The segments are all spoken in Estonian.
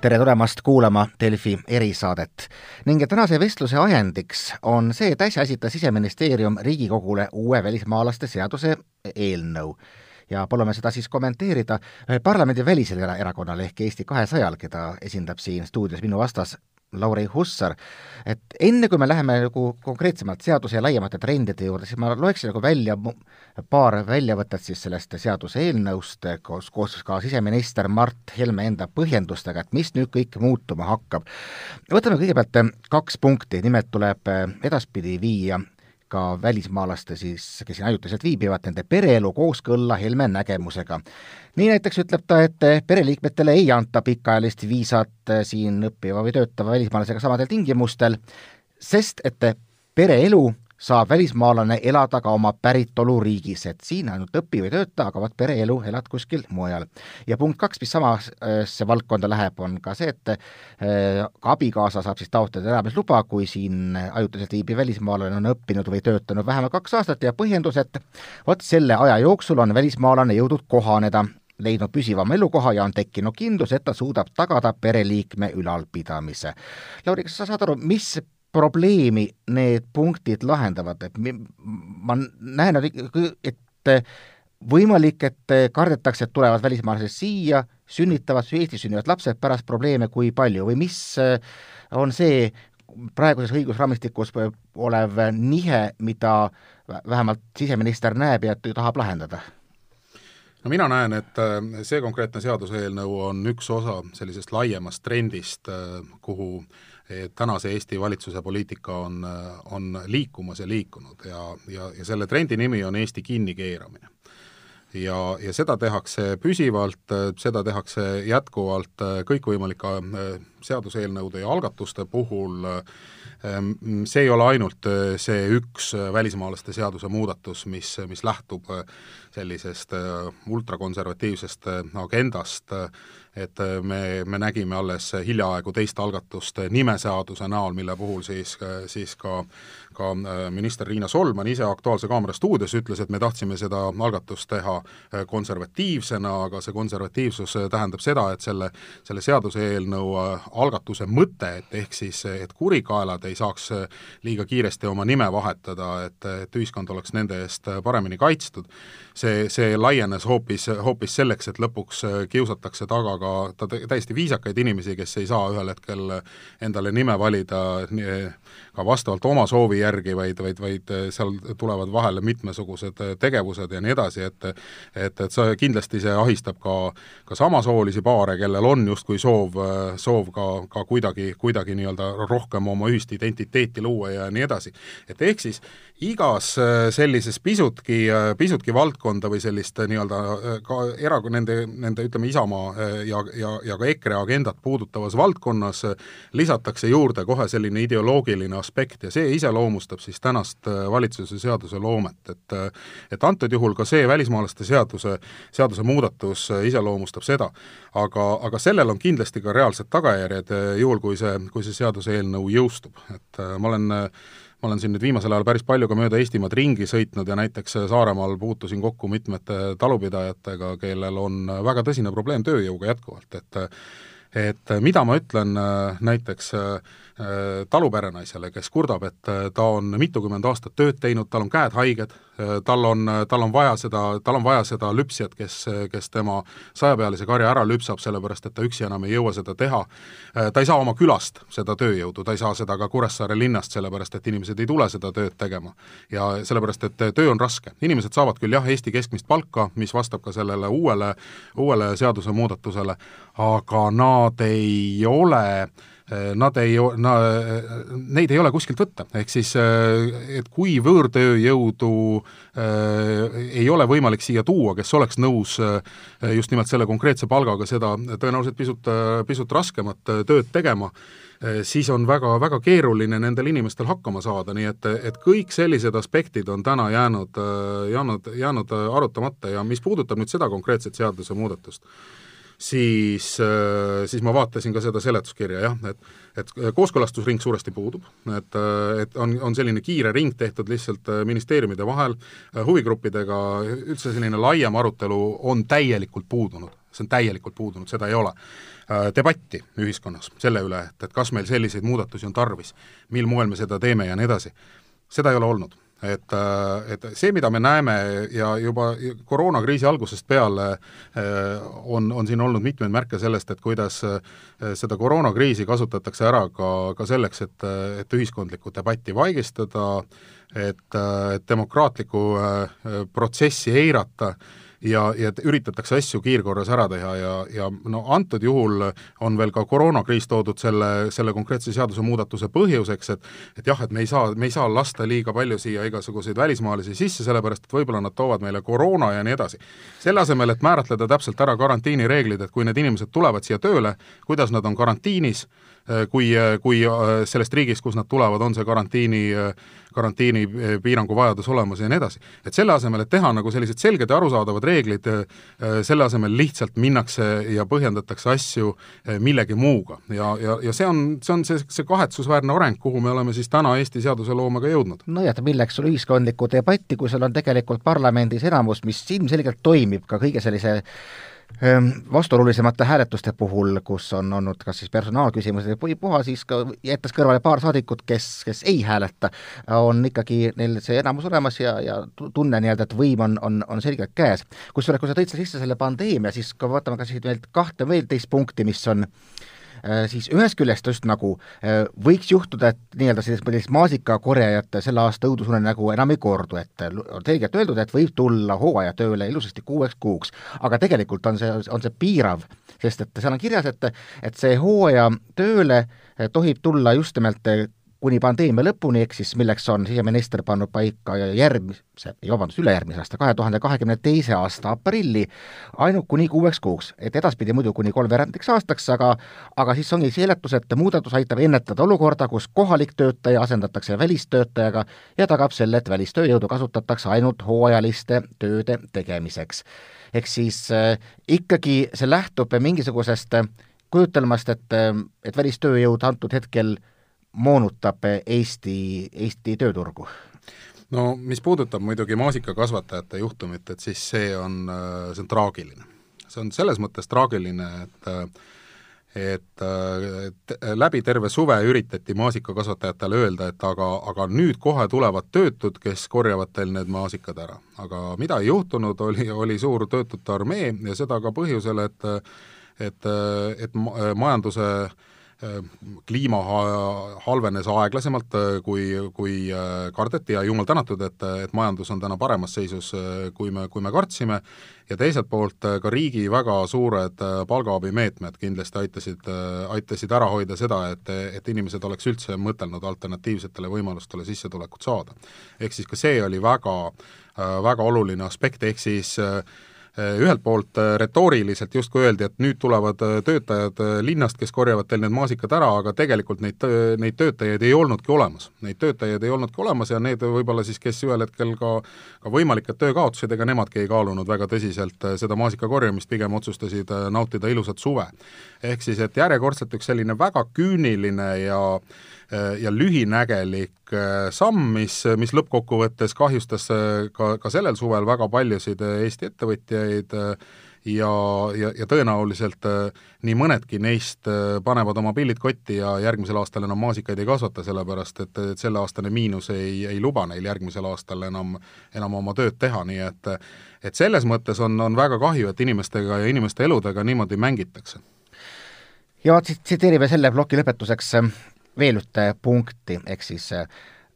tere tulemast kuulama Delfi erisaadet. ning tänase vestluse ajendiks on see, et äsja esitas Siseministeerium Riigikogule uue välismaalaste seaduse eelnõu ja palume seda siis kommenteerida parlamendi välisel erakonnal ehk Eesti kahesajal, keda esindab siin stuudios minu vastas Lauri Hussar, et enne, kui me läheme nagu konkreetsemalt seaduse ja laiemate trendide juurde, siis ma loeksin nagu välja paar väljavõtet siis sellest seaduseelnõust koos, koos ka siseminister Mart Helme enda põhjendustega, et mis nüüd kõik muutuma hakkab. võtame kõigepealt kaks punkti, nimelt tuleb edaspidi viia ka välismaalaste siis, kes siin ajutiselt viibivad, nende pereelu kooskõlla Helme nägemusega. nii näiteks ütleb ta, et pereliikmetele ei anta pikaajalist viisat siin õppiva või töötava välismaalasega samadel tingimustel, sest et pereelu saab välismaalane elada ka oma päritoluriigis, et siin ainult õpi või tööta, aga vot pereelu elad kuskil mujal. ja punkt kaks, mis samasse valdkonda läheb, on ka see, et äh, ka abikaasa saab siis taotleda elamisluba, kui siin ajutiselt viibiv välismaalane on õppinud või töötanud vähemalt kaks aastat ja põhjendus, et vot selle aja jooksul on välismaalane jõudnud kohaneda leidnud püsivama elukoha ja on tekkinud kindlus, et ta suudab tagada pereliikme ülalpidamise. Lauri, kas sa saad aru, mis probleemi need punktid lahendavad, et ma näen, et võimalik, et kardetakse, et tulevad välismaalased siia, sünnitavad, Eestis sünnivad lapsed, pärast probleeme kui palju või mis on see praeguses õigusraamistikus olev nihe, mida vähemalt siseminister näeb ja tahab lahendada? no mina näen, et see konkreetne seaduseelnõu on üks osa sellisest laiemast trendist, kuhu äh, et tänase Eesti valitsuse poliitika on, on liikumas ja liikunud ja, ja, ja selle trendi nimi on Eesti kinnikeeramine. ja, ja seda tehakse püsivalt, seda tehakse jätkuvalt kõikvõimalike äh, seaduseelnõude ja algatuste puhul, ähm, see ei ole ainult äh, see üks äh, välismaalaste seaduse muudatus, mis, mis lähtub sellisest ultrakonservatiivsest agendast, et äh, me, me nägime alles hiljaaegu teist algatust nimeseaduse näol, mille puhul siis, siis ka ka äh, minister Riina Solman ise Aktuaalse Kaamera stuudios ütles, et me tahtsime seda algatust teha äh, konservatiivsena, aga see konservatiivsus tähendab seda, et selle, selle seaduseelnõu algatuse mõte, et ehk siis, et kurikaelad ei saaks liiga kiiresti oma nime vahetada, et, et ühiskond oleks nende eest paremini kaitstud, see, see laienes hoopis, hoopis selleks, et lõpuks kiusatakse taga ka ta täiesti viisakaid inimesi, kes ei saa ühel hetkel endale nime valida ka vastavalt oma soovi järgi, vaid, vaid, vaid seal tulevad vahele mitmesugused tegevused ja nii edasi, et et, et see kindlasti, see ahistab ka, ka samasoolisi paare, kellel on justkui soov, soov ka, ka kuidagi, kuidagi nii-öelda rohkem oma ühist identiteeti luua ja nii edasi. et ehk siis igas sellises pisutki, pisutki valdkonda või sellist nii-öelda ka era-, nende, nende ütleme, Isamaa ja, ja, ja ka EKRE agendat puudutavas valdkonnas lisatakse juurde kohe selline ideoloogiline aspekt ja see iseloomustab siis tänast äh, valitsuse seaduseloomet, et äh, et antud juhul ka see välismaalaste seaduse, seaduse muudatus äh, iseloomustab seda. aga, aga sellel on kindlasti ka reaalsed tagajärjed, juhul kui see, kui see seaduseelnõu jõustub, et ma olen ma olen siin nüüd viimasel ajal päris palju ka mööda Eestimaad ringi sõitnud ja näiteks Saaremaal puutusin kokku mitmete talupidajatega, kellel on väga tõsine probleem tööjõuga jätkuvalt, et et mida ma ütlen näiteks Äh, taluperenaisele, kes kurdab, et äh, ta on mitukümmend aastat tööd teinud, tal on käed haiged, äh, tal on, tal on vaja seda, tal on vaja seda lüpsjat, kes, kes tema sajapealise karja ära lüpsab, sellepärast et ta üksi enam ei jõua seda teha. ta ei saa oma külast seda tööjõudu, ta ei saa seda ka Kuressaare linnast, sellepärast et inimesed ei tule seda tööd tegema. ja sellepärast, et töö on raske. inimesed saavad küll jah, Eesti keskmist palka, mis vastab ka sellele uuele, uuele seadusemuudatusele, aga nad ei ole Äh, nad ei, na-, neid ei ole kuskilt võtta, ehk siis et kui võõrtööjõudu äh, ei ole võimalik siia tuua, kes oleks nõus just nimelt selle konkreetse palgaga seda tõenäoliselt pisut, pisut raskemat tööd tegema, siis on väga, väga keeruline nendel inimestel hakkama saada, nii et, et kõik sellised aspektid on täna jäänud, jäänud, jäänud arutamata. Ja mis puudutab nüüd seda konkreetset seadusemuudatust, siis, äh, siis ma vaatasin ka seda seletuskirja jah, et et kooskõlastusring suuresti puudub, et, et on, on selline kiire ring tehtud lihtsalt äh, ministeeriumide vahel, äh, huvigruppidega üldse selline laiem arutelu on täielikult puudunud. see on täielikult puudunud, seda ei ole. Debatti ühiskonnas selle üle, et, et kas meil selliseid muudatusi on tarvis, mil moel me seda teeme ja nii edasi, seda ei ole olnud et, äh, et see, mida me näeme ja juba koroonakriisi algusest peale äh, on, on siin olnud mitmeid märke sellest, et kuidas äh, seda koroonakriisi kasutatakse ära ka, ka selleks, et, et ühiskondlikku debatti vaigistada, et, et demokraatlikku protsessi eirata ja, ja üritatakse asju kiirkorras ära teha ja, ja no antud juhul on veel ka koroonakriis toodud selle, selle konkreetse seadusemuudatuse põhjuseks, et et jah, et me ei saa, me ei saa lasta liiga palju siia igasuguseid välismaalasi sisse, sellepärast et võib-olla nad toovad meile koroona ja nii edasi. selle asemel, et määratleda täpselt ära karantiinireeglid, et kui need inimesed tulevad siia tööle, kuidas nad on karantiinis, kui, kui sellest riigist, kust nad tulevad, on see karantiini karantiinipiirangu vajadus olemas ja nii edasi. et selle asemel, et teha nagu sellised selged ja arusaadavad reeglid, äh, selle asemel lihtsalt minnakse ja põhjendatakse asju äh, millegi muuga ja, ja, ja see on, see on see, see kahetsusväärne areng, kuhu me oleme siis täna Eesti seadusloomega jõudnud. nojah, milleks sul ühiskondlikku debatti, kui sul on tegelikult parlamendis enamus, mis ilmselgelt toimib ka kõige sellise vastuolulisemate hääletuste puhul, kus on olnud kas siis personaalküsimused või puha, siis ka jättes kõrvale paar saadikut, kes, kes ei hääleta, on ikkagi neil see enamus olemas ja, ja tunne nii-öelda, et võim on, on, on selgelt käes. kusjuures, kui sa tõid sisse selle pandeemia, siis ka vaatame ka siis veel kahte veel teist punkti, mis on Äh, siis ühest küljest just nagu äh, võiks juhtuda, et nii-öelda sellist, sellist maasikakorjajate selle aasta õudusunenägu enam ei kordu, et on selgelt öeldud, et võib tulla hooajatööle ilusasti kuueks kuuks, aga tegelikult on see, on see piirav, sest et seal on kirjas, et et see hooajatööle äh, tohib tulla just nimelt kuni pandeemia lõpuni, ehk siis milleks on siseminister pannud paika järgmise, vabandust, ülejärgmise aasta, kahe tuhande kahekümne teise aasta aprilli, ainult kuni kuueks kuuks, et edaspidi muidu kuni kolmveerandiks aastaks, aga aga siis ongi seletus, et muudatus aitab ennetada olukorda, kus kohalik töötaja asendatakse välistöötajaga ja tagab selle, et välistööjõudu kasutatakse ainult hooajaliste tööde tegemiseks. ehk siis äh, ikkagi see lähtub mingisugusest kujutelmast, et, et välistööjõud antud hetkel moonutab Eesti, Eesti tööturgu? no mis puudutab muidugi maasikakasvatajate juhtumit, et siis see on, see on traagiline. see on selles mõttes traagiline, et et, et läbi terve suve üritati maasikakasvatajatele öelda, et aga, aga nüüd kohe tulevad töötud, kes korjavad teil need maasikad ära. aga mida ei juhtunud, oli, oli suur töötute armee ja seda ka põhjusel, et et, et majanduse äh, kliima halvenes aeglasemalt, äh, kui, kui äh, kardeti ja jumal tänatud, et, et majandus on täna paremas seisus, äh, kui me, kui me kartsime, ja teiselt poolt ka riigi väga suured palgaabimeetmed kindlasti aitasid, aitasid ära hoida seda, et, et inimesed oleks üldse mõtelnud alternatiivsetele võimalustele sissetulekut saada. ehk siis ka see oli väga, väga oluline aspekt, ehk siis äh, Äh, ühelt poolt äh, retooriliselt justkui öeldi, et nüüd tulevad äh, töötajad linnast, kes korjavad teil need maasikad ära, aga tegelikult neid, neid töötajaid ei olnudki olemas. Neid töötajaid ei olnudki olemas ja need võib-olla siis, kes ühel hetkel ka, ka võimalikud töökaotused, ega nemadki ei kaalunud väga tõsiselt seda maasika korjamist, pigem otsustasid nautida ilusat suve. ehk siis, et järjekordselt üks selline väga küüniline ja Äh, ja lühinägelik äh, samm, mis, mis lõppkokkuvõttes kahjustas äh, ka, ka sellel suvel väga paljusid Eesti ettevõtjaid ja, ja, ja tõenäoliselt nii mõnedki neist panevad oma pillid kotti ja järgmisel aastal enam maasikaid ei kasvata, sellepärast et, et selleaastane miinus ei, ei luba neil järgmisel aastal enam, enam oma tööd teha, nii et et selles mõttes on, on väga kahju, et inimestega ja inimeste eludega niimoodi mängitakse. ja tsiteerime selle ploki lõpetuseks veel ühte punkti, ehk siis äh,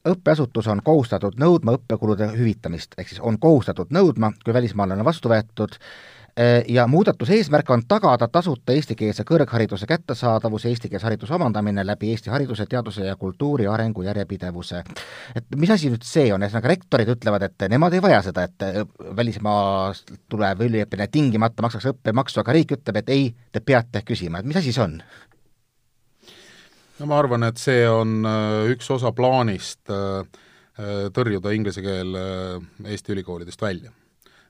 õppeasutus on kohustatud nõudma õppekulude hüvitamist, ehk siis on kohustatud nõudma, kui välismaalane vastu võetud, äh, ja muudatuse eesmärk on tagada tasuta eestikeelse kõrghariduse kättesaadavus ja eestikeelse hariduse omandamine läbi Eesti hariduse, teaduse ja kultuuri arengu järjepidevuse. et mis asi nüüd see on, ühesõnaga rektorid ütlevad, et nemad ei vaja seda, et äh, välismaast tulev üliõpilane tingimata maksaks õppemaksu, aga riik ütleb, et ei, te peate küsima, et mis asi see on? No ma arvan, et see on äh, üks osa plaanist äh, äh, tõrjuda inglise keel Eesti ülikoolidest välja.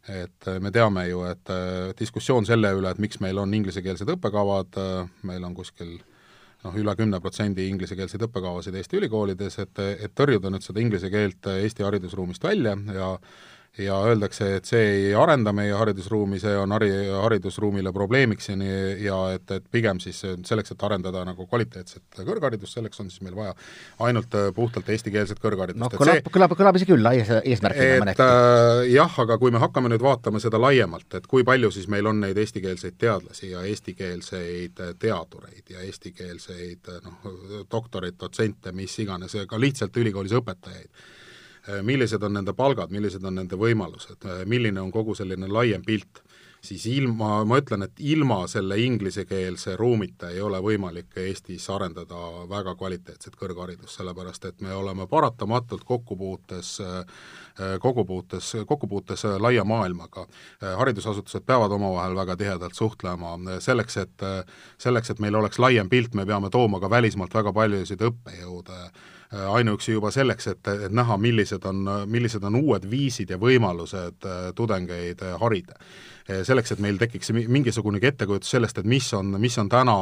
et me teame ju, et diskussioon selle üle, et miks meil on inglisekeelsed õppekavad, meil on kuskil noh, üle kümne protsendi inglisekeelseid õppekavasid Eesti ülikoolides, et, et tõrjuda nüüd seda inglise keelt Eesti haridusruumist välja ja ja öeldakse, et see ei arenda meie haridusruumi, see on hari-, haridusruumile probleemiks ja nii, ja et, et pigem siis selleks, et arendada nagu kvaliteetset kõrgharidust, selleks on siis meil vaja ainult äh, puhtalt eestikeelset kõrgharidust. noh, kõlab, kõlab, kõlab isegi küll ees, eesmärgina mõneti äh,. jah, aga kui me hakkame nüüd vaatama seda laiemalt, et kui palju siis meil on neid eestikeelseid teadlasi ja eestikeelseid teadureid ja eestikeelseid noh, doktoreid, dotsente, mis iganes, ka lihtsalt ülikoolis õpetajaid Äh, millised on nende palgad, millised on nende võimalused, äh, milline on kogu selline laiem pilt, siis ilma, ma ütlen, et ilma selle inglisekeelse ruumita ei ole võimalik Eestis arendada väga kvaliteetset kõrgharidust, sellepärast et me oleme paratamatult kokkupuutes äh, kokkupuutes, kokkupuutes laia maailmaga. haridusasutused peavad omavahel väga tihedalt suhtlema, selleks et, selleks, et meil oleks laiem pilt, me peame tooma ka välismaalt väga paljusid õppejõude Äh, ainuüksi juba selleks, et, et näha, millised on, millised on uued viisid ja võimalused äh, tudengeid äh, harida. Selleks, et meil tekiks mingisugunegi ettekujutus sellest, et mis on, mis on täna,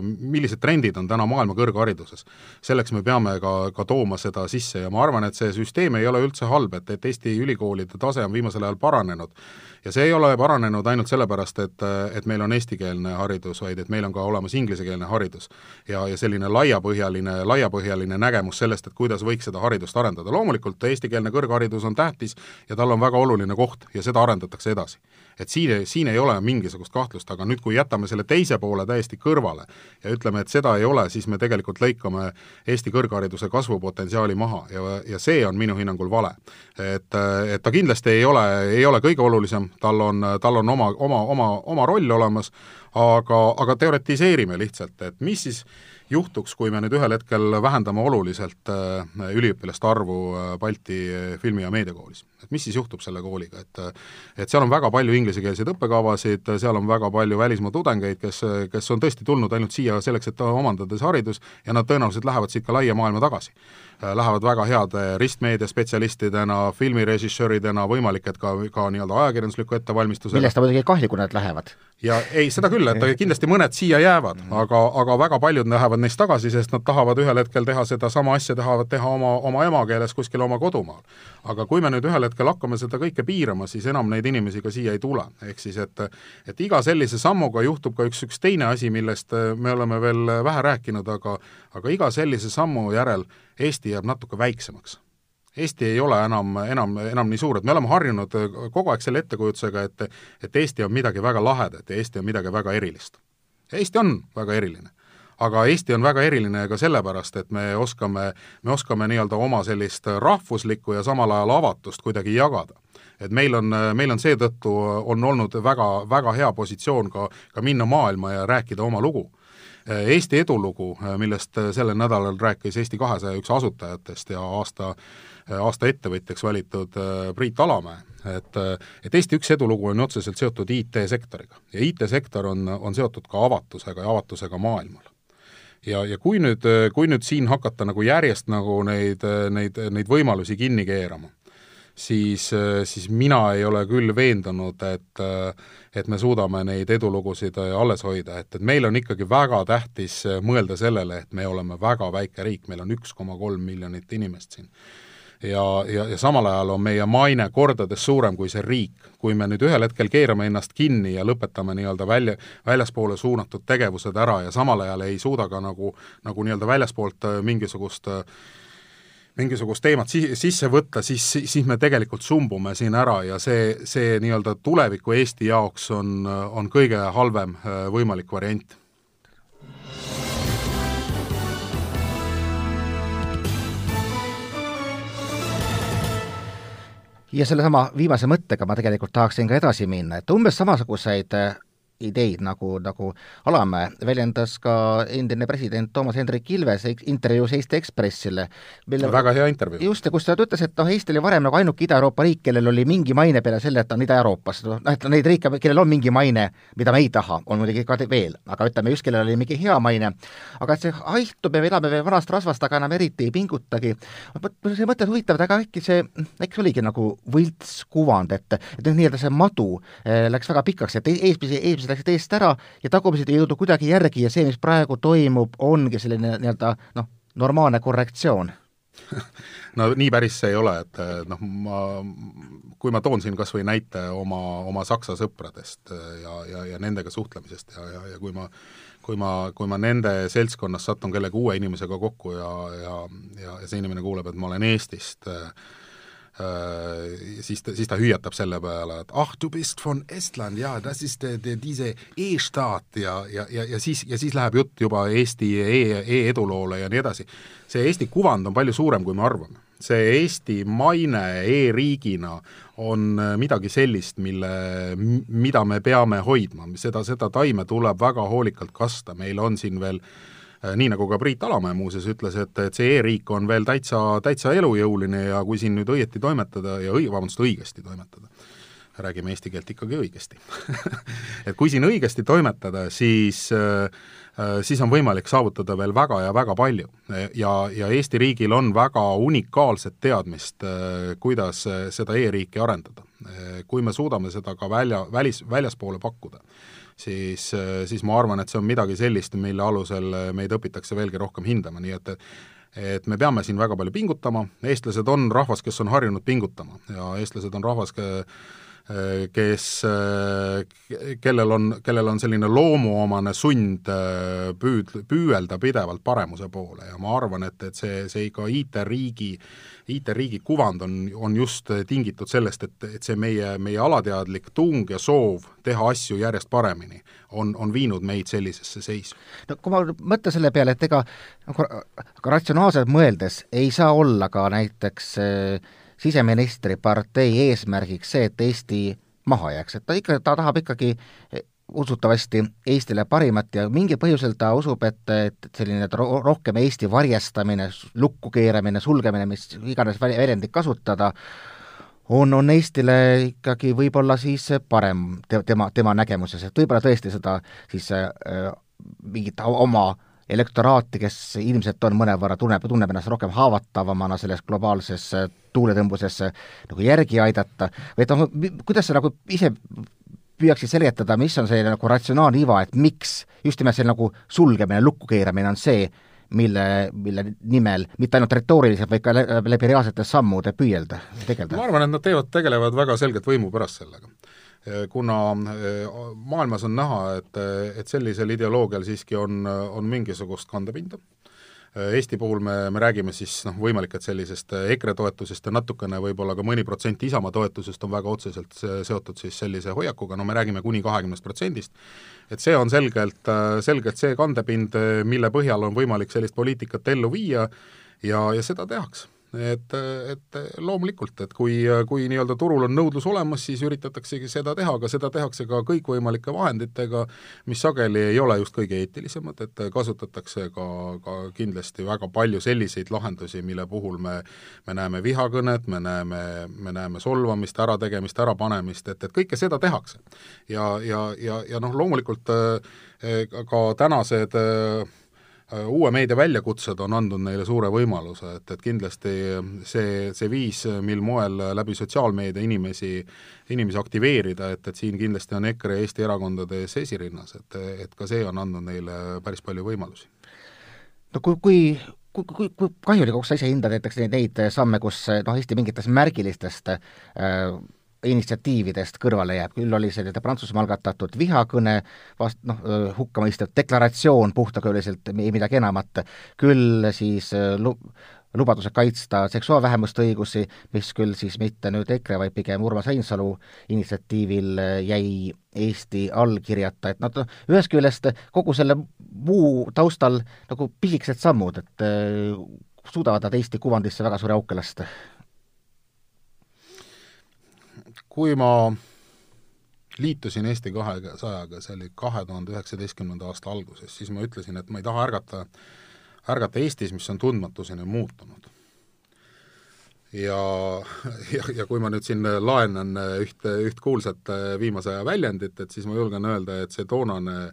millised trendid on täna maailma kõrghariduses. selleks me peame ka, ka tooma seda sisse ja ma arvan, et see süsteem ei ole üldse halb, et, et Eesti ülikoolide tase on viimasel ajal paranenud ja see ei ole paranenud ainult sellepärast, et, et meil on eestikeelne haridus, vaid et meil on ka olemas inglisekeelne haridus. ja, ja selline laiapõhjaline, laiapõhjaline nägemus sellest, et kuidas võiks seda haridust arendada. loomulikult eestikeelne kõrgharidus on tähtis ja tal on väga oluline koht ja seda arendatakse edasi et siin, siin ei ole mingisugust kahtlust, aga nüüd, kui jätame selle teise poole täiesti kõrvale ja ütleme, et seda ei ole, siis me tegelikult lõikame Eesti kõrghariduse kasvupotentsiaali maha ja, ja see on minu hinnangul vale. et, et ta kindlasti ei ole, ei ole kõige olulisem, tal on, tal on oma, oma, oma, oma roll olemas, aga, aga teoretiseerime lihtsalt, et mis siis juhtuks, kui me nüüd ühel hetkel vähendame oluliselt äh, üliõpilaste arvu äh, Balti Filmi- ja Meediakoolis. et mis siis juhtub selle kooliga, et et seal on väga palju inglisekeelseid õppekavasid, seal on väga palju välismaa tudengeid, kes, kes on tõesti tulnud ainult siia selleks, et omandada see haridus ja nad tõenäoliselt lähevad siit ka laia maailma tagasi. Äh, lähevad väga heade ristmeedia spetsialistidena, filmirežissööridena, võimalik, et ka, ka nii-öelda ajakirjandusliku ettevalmistusega. millest on muidugi kahju, kui nad lähevad ja ei, seda küll, et kindlasti mõned siia jäävad, aga, aga väga paljud lähevad neist tagasi, sest nad tahavad ühel hetkel teha sedasama asja, tahavad teha oma, oma emakeeles kuskil oma kodumaal. aga kui me nüüd ühel hetkel hakkame seda kõike piirama, siis enam neid inimesi ka siia ei tule. ehk siis, et et iga sellise sammuga juhtub ka üks, üks teine asi, millest me oleme veel vähe rääkinud, aga aga iga sellise sammu järel Eesti jääb natuke väiksemaks Eesti ei ole enam, enam, enam nii suur, et me oleme harjunud äh, kogu aeg selle ettekujutusega, et et Eesti on midagi väga lahedat ja Eesti on midagi väga erilist. Eesti on väga eriline. aga Eesti on väga eriline ka sellepärast, et me oskame, me oskame nii-öelda oma sellist rahvuslikku ja samal ajal avatust kuidagi jagada et meil on, meil on seetõttu, on olnud väga, väga hea positsioon ka, ka minna maailma ja rääkida oma lugu Eesti edulugu, millest sellel nädalal rääkis Eesti kahesaja üks asutajatest ja aasta aasta ettevõtjaks valitud äh, Priit Alamäe, et äh, et Eesti üks edulugu on otseselt seotud IT-sektoriga ja IT-sektor on, on seotud ka avatusega ja avatusega maailmal. Ja, ja kui nüüd, kui nüüd siin hakata nagu järjest nagu neid, neid, neid võimalusi kinni keerama, siis, siis mina ei ole küll veendunud, et et me suudame neid edulugusid alles hoida, et, et meil on ikkagi väga tähtis mõelda sellele, et me oleme väga väike riik, meil on üks koma kolm miljonit inimest siin ja, ja, ja samal ajal on meie maine kordades suurem kui see riik. kui me nüüd ühel hetkel keerame ennast kinni ja lõpetame nii-öelda välja, väljaspoole suunatud tegevused ära ja samal ajal ei suuda ka nagu, nagu nii-öelda väljaspoolt äh, mingisugust mingisugust teemat si-, sisse võtta, siis, siis me tegelikult sumbume siin ära ja see, see nii-öelda tuleviku Eesti jaoks on, on kõige halvem äh, võimalik variant ja sellesama viimase mõttega ma tegelikult tahaksin ka edasi minna, et umbes samasuguseid ideid, nagu, nagu Alamäe väljendas ka endine president Toomas Hendrik Ilves intervjuus Eesti Ekspressile, mille väga hea intervjuu. just, ja kus ta ütles, et noh, Eesti oli varem nagu ainuke Ida-Euroopa riik, kellel oli mingi maine peale selle, et ta on Ida-Euroopas, noh, et neid riike, kellel on mingi maine, mida me ei taha, on muidugi ka veel, aga ütleme just, kellel oli mingi hea maine, aga et see haihtub ja me elame veel vanast rasvast, aga enam eriti ei pingutagi, see mõte on huvitav, et aga äkki see, äkki see oligi nagu võltskuvand, et et nii-öelda see madu eh, läks väga pikaks, et eespidi, eespidi läksid eest ära ja tagumised ei jõudnud kuidagi järgi ja see, mis praegu toimub, ongi selline nii-öelda noh, normaalne korrektsioon. No nii päris see ei ole, et noh, ma, kui ma toon siin kas või näite oma, oma Saksa sõpradest ja, ja, ja nendega suhtlemisest ja, ja, ja kui ma kui ma, kui ma nende seltskonnas satun kellegi uue inimesega kokku ja, ja, ja, ja see inimene kuuleb, et ma olen Eestist äh,, siis ta, siis ta hüüatab selle peale, et ah, du bist von Estland ja das ist de, diese E-staat ja, ja, ja, ja siis, ja siis läheb jutt juba Eesti e, e-eduloole ja nii edasi. see Eesti kuvand on palju suurem, kui me arvame. See Eesti maine e-riigina on äh, midagi sellist, mille, mida me peame hoidma, seda, seda taime tuleb väga hoolikalt kasta, meil on siin veel äh, nii nagu ka Priit Alamäe muuseas ütles, et, et see e-riik on veel täitsa, täitsa elujõuline ja kui siin nüüd õieti toimetada ja õi-, vabandust, õigesti toimetada, räägime eesti keelt ikkagi õigesti et kui siin õigesti toimetada, siis äh, Äh, siis on võimalik saavutada veel väga ja väga palju. ja, ja Eesti riigil on väga unikaalset teadmist, äh, kuidas äh, seda e-riiki arendada. kui me suudame seda ka välja, välis, väljaspoole pakkuda, siis, siis ma arvan, et see on midagi sellist, mille alusel meid õpitakse veelgi rohkem hindama, nii et et me peame siin väga palju pingutama, eestlased on rahvas, kes on harjunud pingutama ja eestlased on rahvas, kes, kellel on, kellel on selline loomuomane sund püüd, püüelda pidevalt paremuse poole ja ma arvan, et, et see, see ka IT-riigi, IT-riigi kuvand on, on just tingitud sellest, et, et see meie, meie alateadlik tung ja soov teha asju järjest paremini on, on viinud meid sellisesse seisu. no kui ma mõtlen selle peale, et ega nagu ratsionaalselt mõeldes ei saa olla ka näiteks äh, siseministri partei eesmärgiks see, et Eesti maha jääks, et ta ikka, ta tahab ikkagi usutavasti Eestile parimat ja mingil põhjusel ta usub, et, et selline et rohkem Eesti varjestamine, lukku keeramine, sulgemine, mis iganes väljendit kasutada, on, on Eestile ikkagi võib-olla siis parem te, tema, tema nägemuses, et võib-olla tõesti seda siis äh, mingit oma äh, elektoraati, kes ilmselt on mõnevõrra, tunneb, tunneb ennast rohkem haavatavamana selles globaalses äh, tuuletõmbuses äh, nagu järgi aidata, või et noh, kuidas sa nagu ise püüaksid selgitada, mis on see nagu ratsionaalne iva, et miks just nimelt see nagu sulgemine, lukku keeramine on see, mille, mille nimel mitte ainult retooriliselt, vaid ka läbi reaalsete sammude püüelda, tegeleda? ma arvan, et nad teevad, tegelevad väga selgelt võimu pärast sellega kuna eh, maailmas on näha, et, et sellisel ideoloogial siiski on, on mingisugust kandepinda, Eesti puhul me, me räägime siis noh, võimalik, et sellisest EKRE toetusest ja natukene võib-olla ka mõni protsent Isamaa toetusest on väga otseselt seotud siis sellise hoiakuga, no me räägime kuni kahekümnest protsendist, et see on selgelt, selgelt see kandepind, mille põhjal on võimalik sellist poliitikat ellu viia ja, ja seda tehakse et, et loomulikult, et kui, kui nii-öelda turul on nõudlus olemas, siis üritataksegi seda teha, aga seda tehakse ka kõikvõimalike vahenditega, mis sageli ei ole just kõige eetilisemad, et kasutatakse ka, ka kindlasti väga palju selliseid lahendusi, mille puhul me me näeme vihakõnet, me näeme, me näeme solvamist, ärategemist, ärapanemist, et, et kõike seda tehakse. ja, ja, ja, ja noh, loomulikult eh, ka tänased äh, uue meedia väljakutsed on andnud neile suure võimaluse, et, et kindlasti see, see viis, mil moel läbi sotsiaalmeedia inimesi, inimesi aktiveerida, et, et siin kindlasti on EKRE Eesti erakondade ees esirinnas, et, et ka see on andnud neile päris palju võimalusi. no kui, kui kui, kui, kui kahjulikuks sa ise hindad näiteks neid, neid samme, kus noh, Eesti mingitest märgilistest äh, initsiatiividest kõrvale jääb, küll oli selline Prantsusmaa algatatud vihakõne vast-, noh, hukkamõistev deklaratsioon puhtakööliselt, ei midagi enamat, küll siis lu-, lubadused kaitsta seksuaalvähemuste õigusi, mis küll siis mitte nüüd EKRE, vaid pigem Urmas Reinsalu initsiatiivil jäi Eesti allkirjata, et noh, ühest küljest kogu selle muu taustal nagu pisikesed sammud, et suudavad nad Eesti kuvandisse väga suure auke lasta kui ma liitusin Eesti kahesajaga, see oli kahe tuhande üheksateistkümnenda aasta alguses, siis ma ütlesin, et ma ei taha ärgata, ärgata Eestis, mis on tundmatuseni muutunud. ja, ja, ja kui ma nüüd siin laenan ühte, üht kuulsat viimase aja väljendit, et siis ma julgen öelda, et see toonane,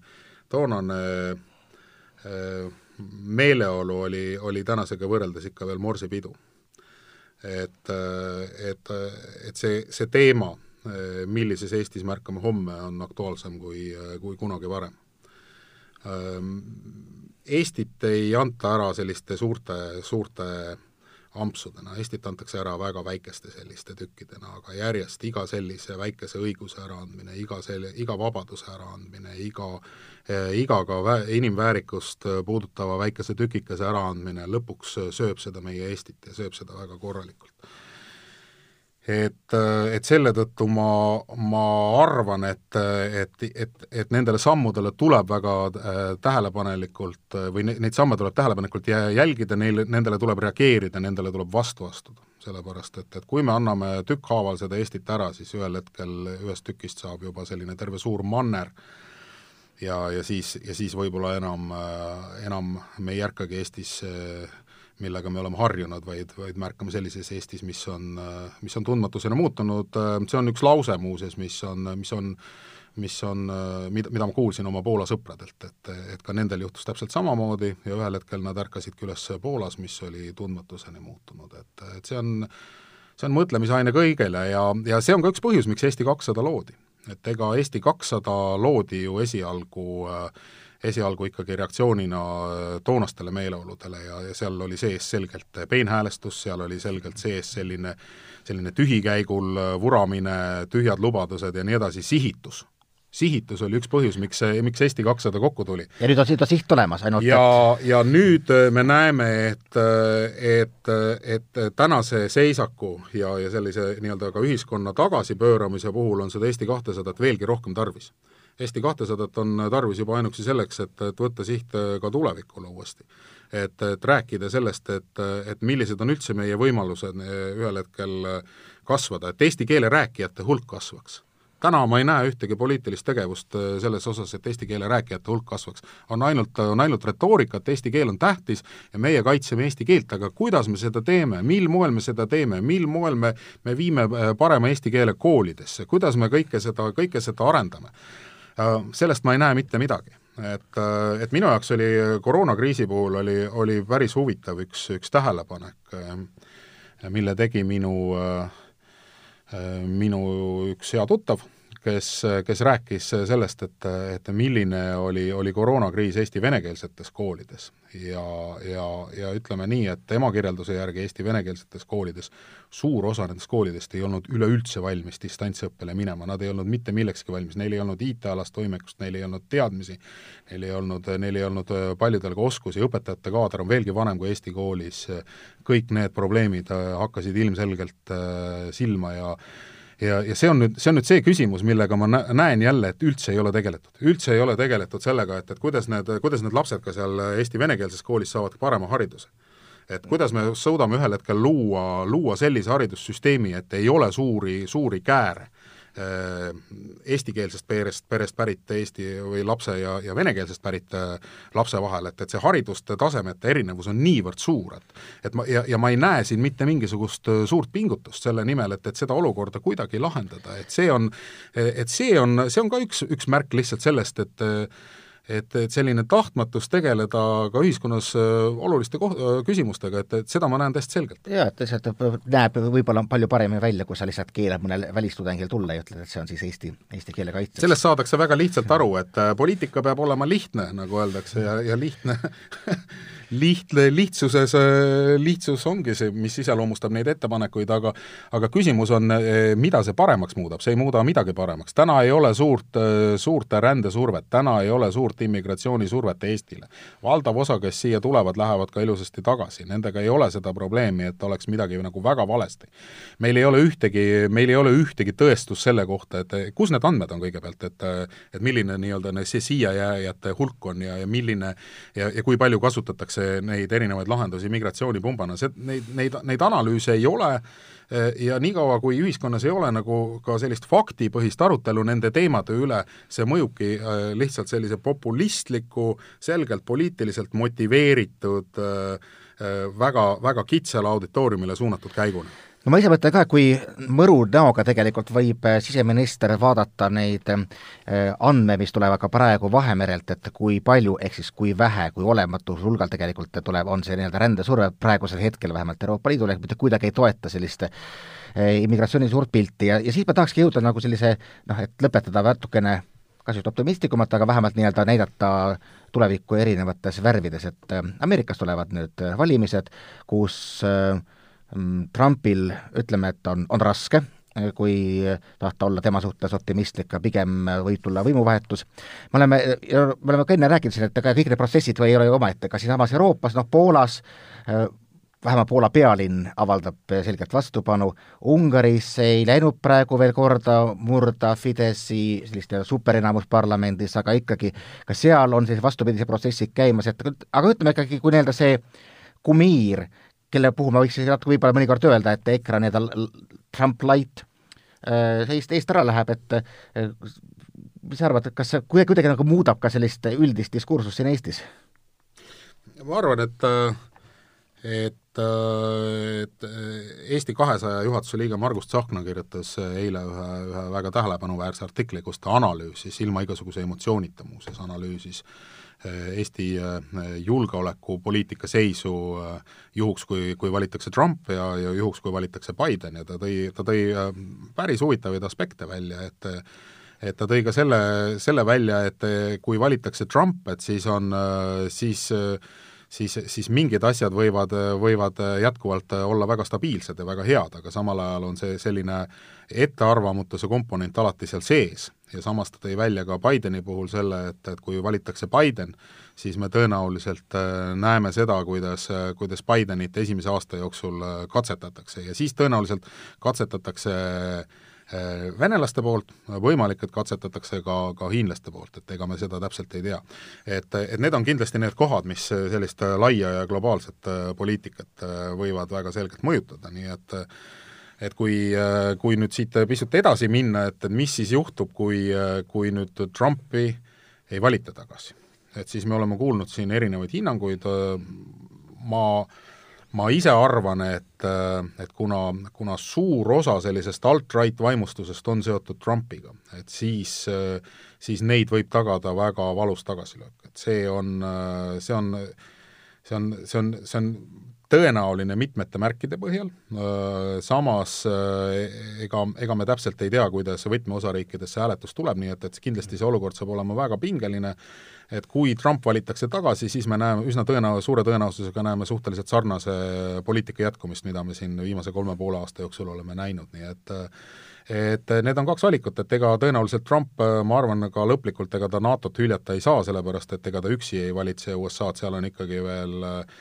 toonane meeleolu oli, oli tänasega võrreldes ikka veel morsipidu et, et, et see, see teema, millises Eestis märkame homme, on aktuaalsem kui, kui kunagi varem. Eestit ei anta ära selliste suurte, suurte ampsudena, Eestit antakse ära väga väikeste selliste tükkidena, aga järjest iga sellise väikese õiguse äraandmine, iga selle, iga vabaduse äraandmine, iga iga ka vä-, inimväärikust puudutava väikese tükikese äraandmine lõpuks sööb seda meie Eestit ja sööb seda väga korralikult et, et selle tõttu ma, ma arvan, et, et, et, et nendele sammudele tuleb väga äh, tähelepanelikult või neid samme tuleb tähelepanelikult jälgida, neile, nendele tuleb reageerida, nendele tuleb vastu astuda. sellepärast, et, et kui me anname tükkhaaval seda Eestit ära, siis ühel hetkel ühest tükist saab juba selline terve suur manner ja, ja siis, ja siis võib-olla enam, äh, enam me ei ärkagi Eestis äh, millega me oleme harjunud, vaid, vaid märkame sellises Eestis, mis on, mis on tundmatusena muutunud, see on üks lause muuseas, mis on, mis on mis on, mida, mida ma kuulsin oma Poola sõpradelt, et, et ka nendel juhtus täpselt samamoodi ja ühel hetkel nad ärkasidki üles Poolas, mis oli tundmatuseni muutunud, et, et see on see on mõtlemisaine kõigele ja, ja see on ka üks põhjus, miks Eesti kakssada loodi. et ega Eesti kakssada loodi ju esialgu äh, esialgu ikkagi reaktsioonina äh, toonastele meeleoludele ja, ja seal oli sees selgelt peenhäälestus, seal oli selgelt sees selline, selline tühikäigul äh, vuramine, tühjad lubadused ja nii edasi, sihitus sihitus oli üks põhjus, miks see, miks Eesti kakssada kokku tuli. ja nüüd on siit siht olemas, ainult ja et..., ja nüüd äh, me näeme, et, et, et tänase seisaku ja, ja sellise nii-öelda ka ühiskonna tagasipööramise puhul on seda Eesti kahtesadat veelgi rohkem tarvis Eesti kahtesadat on tarvis juba ainuüksi selleks, et, et võtta siht äh, ka tulevikule uuesti. et, et rääkida sellest, et, et millised on üldse meie võimalused äh, ühel hetkel äh, kasvada, et eesti keele rääkijate hulk kasvaks täna ma ei näe ühtegi poliitilist tegevust selles osas, et eesti keele rääkijate hulk kasvaks. on ainult, on ainult retoorika, et eesti keel on tähtis ja meie kaitseme eesti keelt, aga kuidas me seda teeme, mil moel me seda teeme, mil moel me, me viime parema eesti keele koolidesse, kuidas me kõike seda, kõike seda arendame Äh, sellest ma ei näe mitte midagi. et, äh, et minu jaoks oli koroonakriisi puhul oli, oli päris huvitav üks, üks tähelepanek, äh, mille tegi minu, minu üks hea tuttav kes, kes rääkis sellest, et, et milline oli, oli koroonakriis Eesti venekeelsetes koolides. ja, ja, ja ütleme nii, et tema kirjelduse järgi Eesti venekeelsetes koolides suur osa nendest koolidest ei olnud üleüldse valmis distantsõppele minema, nad ei olnud mitte millekski valmis, neil ei olnud IT-alast võimekust, neil ei olnud teadmisi, neil ei olnud, neil ei olnud paljudel ka oskusi, õpetajate kaader on veelgi vanem kui Eesti koolis, kõik need probleemid hakkasid ilmselgelt silma ja ja, ja see on nüüd, see on nüüd see küsimus, millega ma näen jälle, et üldse ei ole tegeletud. üldse ei ole tegeletud sellega, et, et kuidas need, kuidas need lapsed ka seal Eesti venekeelses koolis saavad parema hariduse et kuidas me suudame ühel hetkel luua, luua sellise haridussüsteemi, et ei ole suuri, suuri kääre eestikeelsest perest, perest pärit Eesti või lapse ja, ja venekeelsest pärit äh, lapse vahel, et, et see hariduste tasemete erinevus on niivõrd suur, et et ma, ja, ja ma ei näe siin mitte mingisugust äh, suurt pingutust selle nimel, et, et seda olukorda kuidagi lahendada, et see on, et see on, see on ka üks, üks märk lihtsalt sellest, et et, et selline tahtmatus tegeleda ka ühiskonnas äh, oluliste koht-, äh, küsimustega, et, et seda ma näen täiesti selgelt. jaa, et lihtsalt näeb võib-olla palju paremini välja, kui sa lihtsalt keelad mõnel välistudengil tulla ja ütled, et see on siis eesti, eesti keele kaitseks. sellest saadakse väga lihtsalt aru, et äh, poliitika peab olema lihtne, nagu öeldakse, ja, ja lihtne lihtne, lihtsuses, lihtsus ongi see, mis iseloomustab neid ettepanekuid, aga aga küsimus on, mida see paremaks muudab, see ei muuda midagi paremaks. täna ei ole suurt, suurt rändesurvet, täna ei ole suurt immigratsioonisurvet Eestile. valdav osa, kes siia tulevad, lähevad ka ilusasti tagasi, nendega ei ole seda probleemi, et oleks midagi nagu väga valesti. meil ei ole ühtegi, meil ei ole ühtegi tõestust selle kohta, et kus need andmed on kõigepealt, et et milline nii-öelda see siia jääjate hulk on ja, ja milline ja, ja kui palju kasutatakse neid erinevaid lahendusi migratsioonipumbana, see, neid, neid, neid analüüse ei ole ja niikaua, kui ühiskonnas ei ole nagu ka sellist faktipõhist arutelu nende teemade üle, see mõjubki äh, lihtsalt sellise populistliku, selgelt poliitiliselt motiveeritud äh, äh, väga, väga kitsale auditooriumile suunatud käiguna no ma ise mõtlen ka, et kui mõru näoga tegelikult võib äh, siseminister vaadata neid äh, andmeid, mis tulevad ka praegu Vahemerelt, et kui palju, ehk siis kui vähe, kui olematul hulgal tegelikult tuleb, on see nii-öelda rändesurve praegusel hetkel vähemalt Euroopa Liidule, mitte kuidagi ei toeta sellist äh, immigratsiooni suurt pilti. Ja, ja siis ma tahakski jõuda nagu sellise noh, et lõpetada natukene kas just optimistlikumat, aga vähemalt nii-öelda näidata tulevikku erinevates värvides, et Ameerikas tulevad nüüd valimised, kus äh, Trumpil ütleme, et on, on raske, kui tahta olla tema suhtes optimistlik, aga pigem võib tulla võimuvahetus. me oleme, me oleme ka enne rääkinud siin, et ega kõik need protsessid või ei ole ju omaette, ka siinsamas Euroopas, noh Poolas vähemalt Poola pealinn avaldab selgelt vastupanu, Ungaris ei läinud praegu veel korda murda Fideszi sellist superenamust parlamendis, aga ikkagi ka seal on sellised vastupidised protsessid käimas, et aga ütleme ikkagi, kui nii-öelda see kumiir, kelle puhul ma võiks natuke võib-olla mõnikord öelda, et EKRE nii-öelda Trump light sellist eest ära läheb, et mis sa arvad, kas see kuidagi, kuidagi nagu muudab ka sellist üldist diskursust siin Eestis? ma arvan, et et et Eesti kahesaja juhatuse liige Margus Tsahkna kirjutas eile ühe, ühe väga tähelepanuväärse artikli, kus ta analüüsis, ilma igasuguse emotsioonita muuseas, analüüsis eh, Eesti eh, julgeolekupoliitika seisu eh, juhuks, kui, kui valitakse Trump ja, ja juhuks, kui valitakse Biden ja ta tõi, ta tõi päris huvitavaid aspekte välja, et et ta tõi ka selle, selle välja, et kui valitakse Trump, et siis on, siis äh, siis, siis mingid asjad võivad, võivad jätkuvalt olla väga stabiilsed ja väga head, aga samal ajal on see selline ettearvamatuse komponent alati seal sees ja samas ta tõi välja ka Bideni puhul selle, et, et kui valitakse Biden, siis me tõenäoliselt äh, näeme seda, kuidas, kuidas Bidenit esimese aasta jooksul äh, katsetatakse ja siis tõenäoliselt katsetatakse äh, Äh, venelaste poolt, võimalik, et katsetatakse ka, ka hiinlaste poolt, et ega me seda täpselt ei tea. et, et need on kindlasti need kohad, mis sellist laia ja globaalset äh, poliitikat äh, võivad väga selgelt mõjutada, nii et et kui, kui nüüd siit pisut edasi minna, et, et mis siis juhtub, kui, kui nüüd Trumpi ei valita tagasi. et siis me oleme kuulnud siin erinevaid hinnanguid, ma äh, ma ise arvan, et, et kuna, kuna suur osa sellisest alt-right vaimustusest on seotud Trumpiga, et siis, siis neid võib tagada väga valus tagasilöök, et see on, see on, see on, see on, see on tõenäoline mitmete märkide põhjal, samas ega, ega me täpselt ei tea, kuidas võtmeosariikides see hääletus tuleb, nii et, et kindlasti see olukord saab olema väga pingeline, et kui Trump valitakse tagasi, siis me näeme üsna tõenäo-, suure tõenäosusega näeme suhteliselt sarnase poliitika jätkumist, mida me siin viimase kolme poole aasta jooksul oleme näinud, nii et et need on kaks valikut, et ega tõenäoliselt Trump, ma arvan, ka lõplikult ega ta NATO-t hüljata ei saa, sellepärast et ega ta üksi ei valitse USA-d, seal on ikkagi veel äh,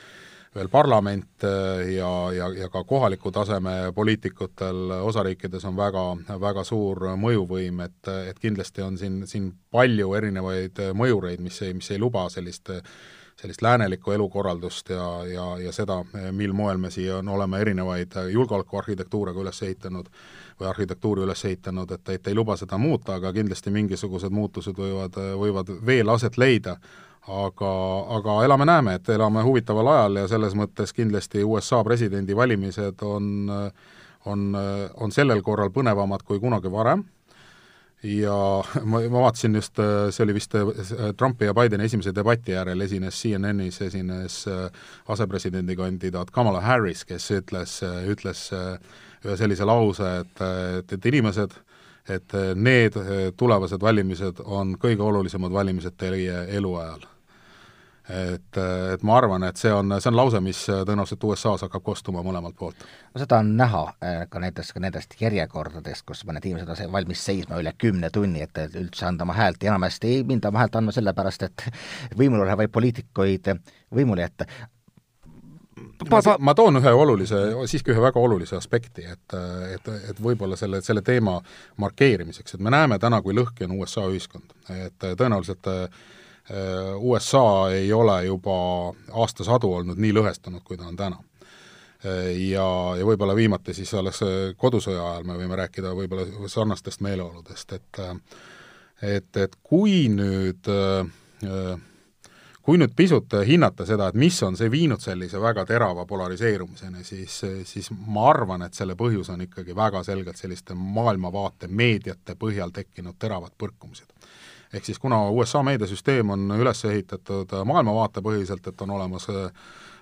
veel parlament äh, ja, ja, ja ka kohaliku taseme poliitikutel osariikides on väga, väga suur mõjuvõim, et, et kindlasti on siin, siin palju erinevaid mõjureid, mis ei, mis ei luba sellist sellist läänelikku elukorraldust ja, ja, ja seda, mil moel me siia on, oleme erinevaid julgeolekuarhitektuure ka üles ehitanud või arhitektuuri üles ehitanud, et, et ei luba seda muuta, aga kindlasti mingisugused muutused võivad, võivad veel aset leida aga, aga elame-näeme, et elame huvitaval ajal ja selles mõttes kindlasti USA presidendivalimised on, on, on sellel korral põnevamad kui kunagi varem. Ja ma, ma vaatasin just, see oli vist Trumpi ja Bideni esimese debati järel, esines CNN-is, esines asepresidendikandidaat Kamala Harris, kes ütles, ütles ühe sellise lause, et, et, et inimesed, et need tulevased valimised on kõige olulisemad valimised teie eluajal et, et ma arvan, et see on, see on lause, mis tõenäoliselt USA-s hakkab kostuma mõlemalt poolt. no seda on näha eh, ka näiteks ka nendest järjekordadest, kus mõned inimesed on valmis seisma üle kümne tunni, et üldse anda oma häält ja enamasti ei minda oma häält andma sellepärast, et võimul olevaid poliitikuid võimule jätta. Ma, ma, ma toon ühe olulise, siiski ühe väga olulise aspekti, et, et, et võib-olla selle, selle teema markeerimiseks, et me näeme täna, kui lõhki on USA ühiskond, et tõenäoliselt äh, Äh, USA ei ole juba aastasadu olnud nii lõhestunud, kui ta on täna. Äh, ja, ja võib-olla viimati siis alles äh, kodusõja ajal me võime rääkida võib-olla sarnastest meeleoludest, et et, et kui nüüd kui nüüd pisut hinnata seda, et mis on see viinud sellise väga terava polariseerumiseni, siis, siis ma arvan, et selle põhjus on ikkagi väga selgelt selliste maailmavaate meediate põhjal tekkinud teravad põrkumised ehk siis kuna USA meediasüsteem on üles ehitatud maailmavaatepõhiselt, et on olemas äh,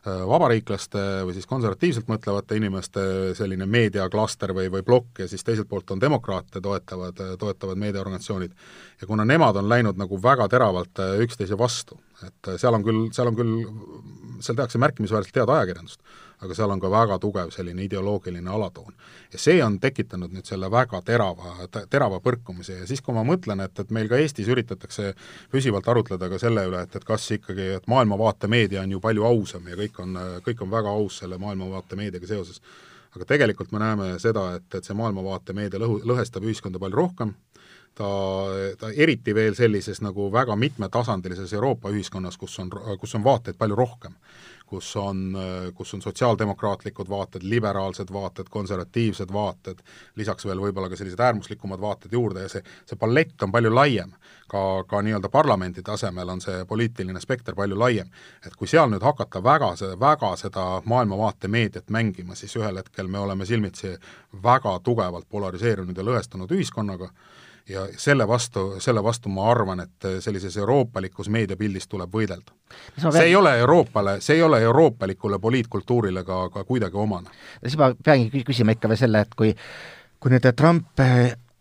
vabariiklaste või siis konservatiivselt mõtlevate inimeste selline meediaklaster või, või plokk ja siis teiselt poolt on demokraate toetavad, toetavad meediaorganisatsioonid. ja kuna nemad on läinud nagu väga teravalt äh, üksteise vastu, et seal on küll, seal on küll, seal tehakse märkimisväärselt head ajakirjandust, aga seal on ka väga tugev selline ideoloogiline alatoon. ja see on tekitanud nüüd selle väga terava, terava põrkumise. Ja siis, kui ma mõtlen, et, et meil ka Eestis üritatakse püsivalt arutleda ka selle üle, et, et kas ikkagi, et maailmavaate meedia on ju palju ausam ja kõik on, kõik on väga aus selle maailmavaate meediaga seoses, aga tegelikult me näeme seda, et, et see maailmavaate meedia lõhu, lõhestab ühiskonda palju rohkem, ta, ta eriti veel sellises nagu väga mitmetasandilises Euroopa ühiskonnas, kus on, kus on vaateid palju rohkem kus on, kus on sotsiaaldemokraatlikud vaated, liberaalsed vaated, konservatiivsed vaated, lisaks veel võib-olla ka sellised äärmuslikumad vaated juurde ja see, see palett on palju laiem. ka, ka nii-öelda parlamendi tasemel on see poliitiline spekter palju laiem. et kui seal nüüd hakata väga, väga seda maailmavaate meediat mängima, siis ühel hetkel me oleme silmitsi väga tugevalt polariseerunud ja lõhestunud ühiskonnaga, ja selle vastu, selle vastu ma arvan, et sellises euroopalikus meediapildis tuleb võidelda. see ei ole Euroopale, see ei ole euroopalikule poliitkultuurile ka, ka kuidagi omane. siis ma peangi küsima ikka veel selle, et kui kui nüüd Trump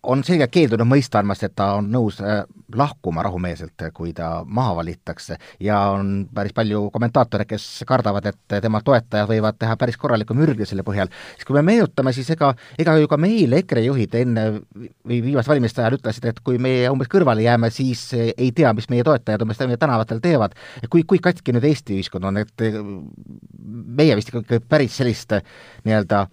on selgelt keeldunud mõista andmast, et ta on nõus äh, lahkuma rahumeelselt, kui ta maha valitakse ja on päris palju kommentaatoreid, kes kardavad, et tema toetajad võivad teha päris korraliku mürgi selle põhjal, siis kui me meenutame, siis ega, ega ju ka meil EKRE juhid enne või viimaste valimiste ajal ütlesid, et kui meie umbes kõrvale jääme, siis ei tea, mis meie toetajad umbes meie tänavatel teevad. kui, kui katki nüüd Eesti ühiskond on, et meie vist ikkagi päris sellist nii-öelda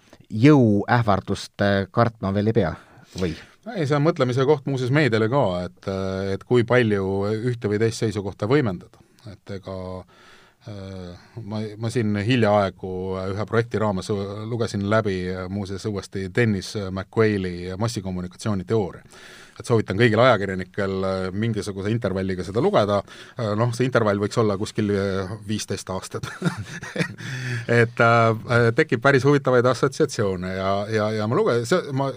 jõuähvardust kartma veel ei pea või? Ei, see on mõtlemise koht muuseas meediale ka, et, et kui palju ühte või teist seisukohta võimendada, et ega äh, ma, ma siin hiljaaegu ühe projekti raames lugesin läbi muuseas uuesti Dennis McQuaili massikommunikatsiooni teooria. Et soovitan kõigil ajakirjanikel äh, mingisuguse intervalliga seda lugeda, äh, noh, see intervall võiks olla kuskil äh, viisteist aastat. Et äh, tekib päris huvitavaid assotsiatsioone ja, ja, ja ma luge-, see, ma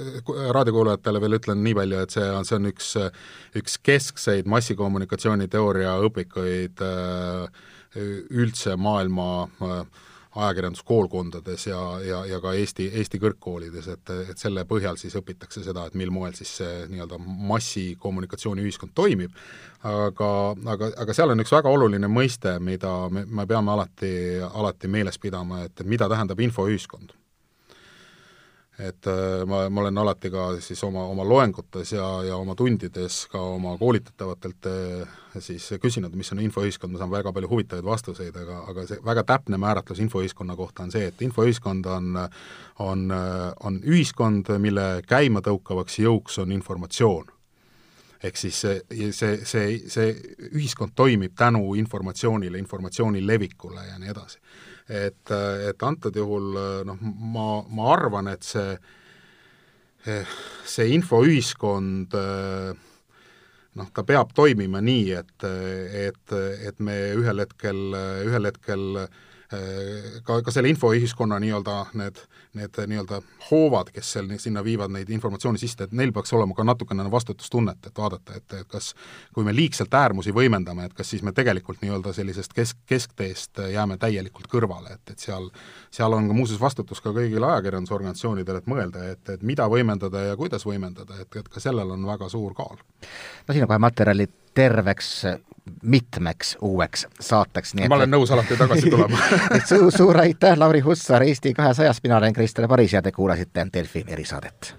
raadiokuulajatele veel ütlen nii palju, et see on, see on üks, üks keskseid massikommunikatsiooniteooria õpikuid äh, üldse maailma äh, ajakirjanduskoolkondades ja, ja, ja ka Eesti, Eesti kõrgkoolides, et, et selle põhjal siis õpitakse seda, et mil moel siis see nii-öelda massikommunikatsiooniühiskond toimib, aga, aga, aga seal on üks väga oluline mõiste, mida me, me peame alati, alati meeles pidama, et mida tähendab infoühiskond et äh, ma, ma olen alati ka siis oma, oma loengutes ja, ja oma tundides ka oma koolitatavatelt äh, siis küsinud, mis on infoühiskond, ma saan väga palju huvitavaid vastuseid, aga, aga see väga täpne määratlus infoühiskonna kohta on see, et infoühiskond on on, on ühiskond, mille käimatõukavaks jõuks on informatsioon ehk siis see, see, see, see ühiskond toimib tänu informatsioonile, informatsiooni levikule ja nii edasi. Et, et antud juhul noh, ma, ma arvan, et see, see infoühiskond noh, ta peab toimima nii, et, et, et me ühel hetkel, ühel hetkel ka, ka selle infoühiskonna nii-öelda need, need nii-öelda hoovad, kes seal sinna viivad neid informatsiooni sisse, et neil peaks olema ka natukene vastutustunnet, et vaadata, et, kas kui me liigselt äärmusi võimendame, et kas siis me tegelikult nii-öelda sellisest kesk, keskteest jääme täielikult kõrvale, et, et seal seal on ka muuseas vastutus ka kõigil ajakirjandusorganisatsioonidel, et mõelda, et, et mida võimendada ja kuidas võimendada, et, et ka sellel on väga suur kaal. no siin on kohe materjali terveks mitmeks uueks saateks, ma olen nõus alati tagasi tulema. Suur, suur aitäh, Lauri Hussar Eesti kahesajast, mina olen Krister Paris ja te kuulasite Delfi erisaadet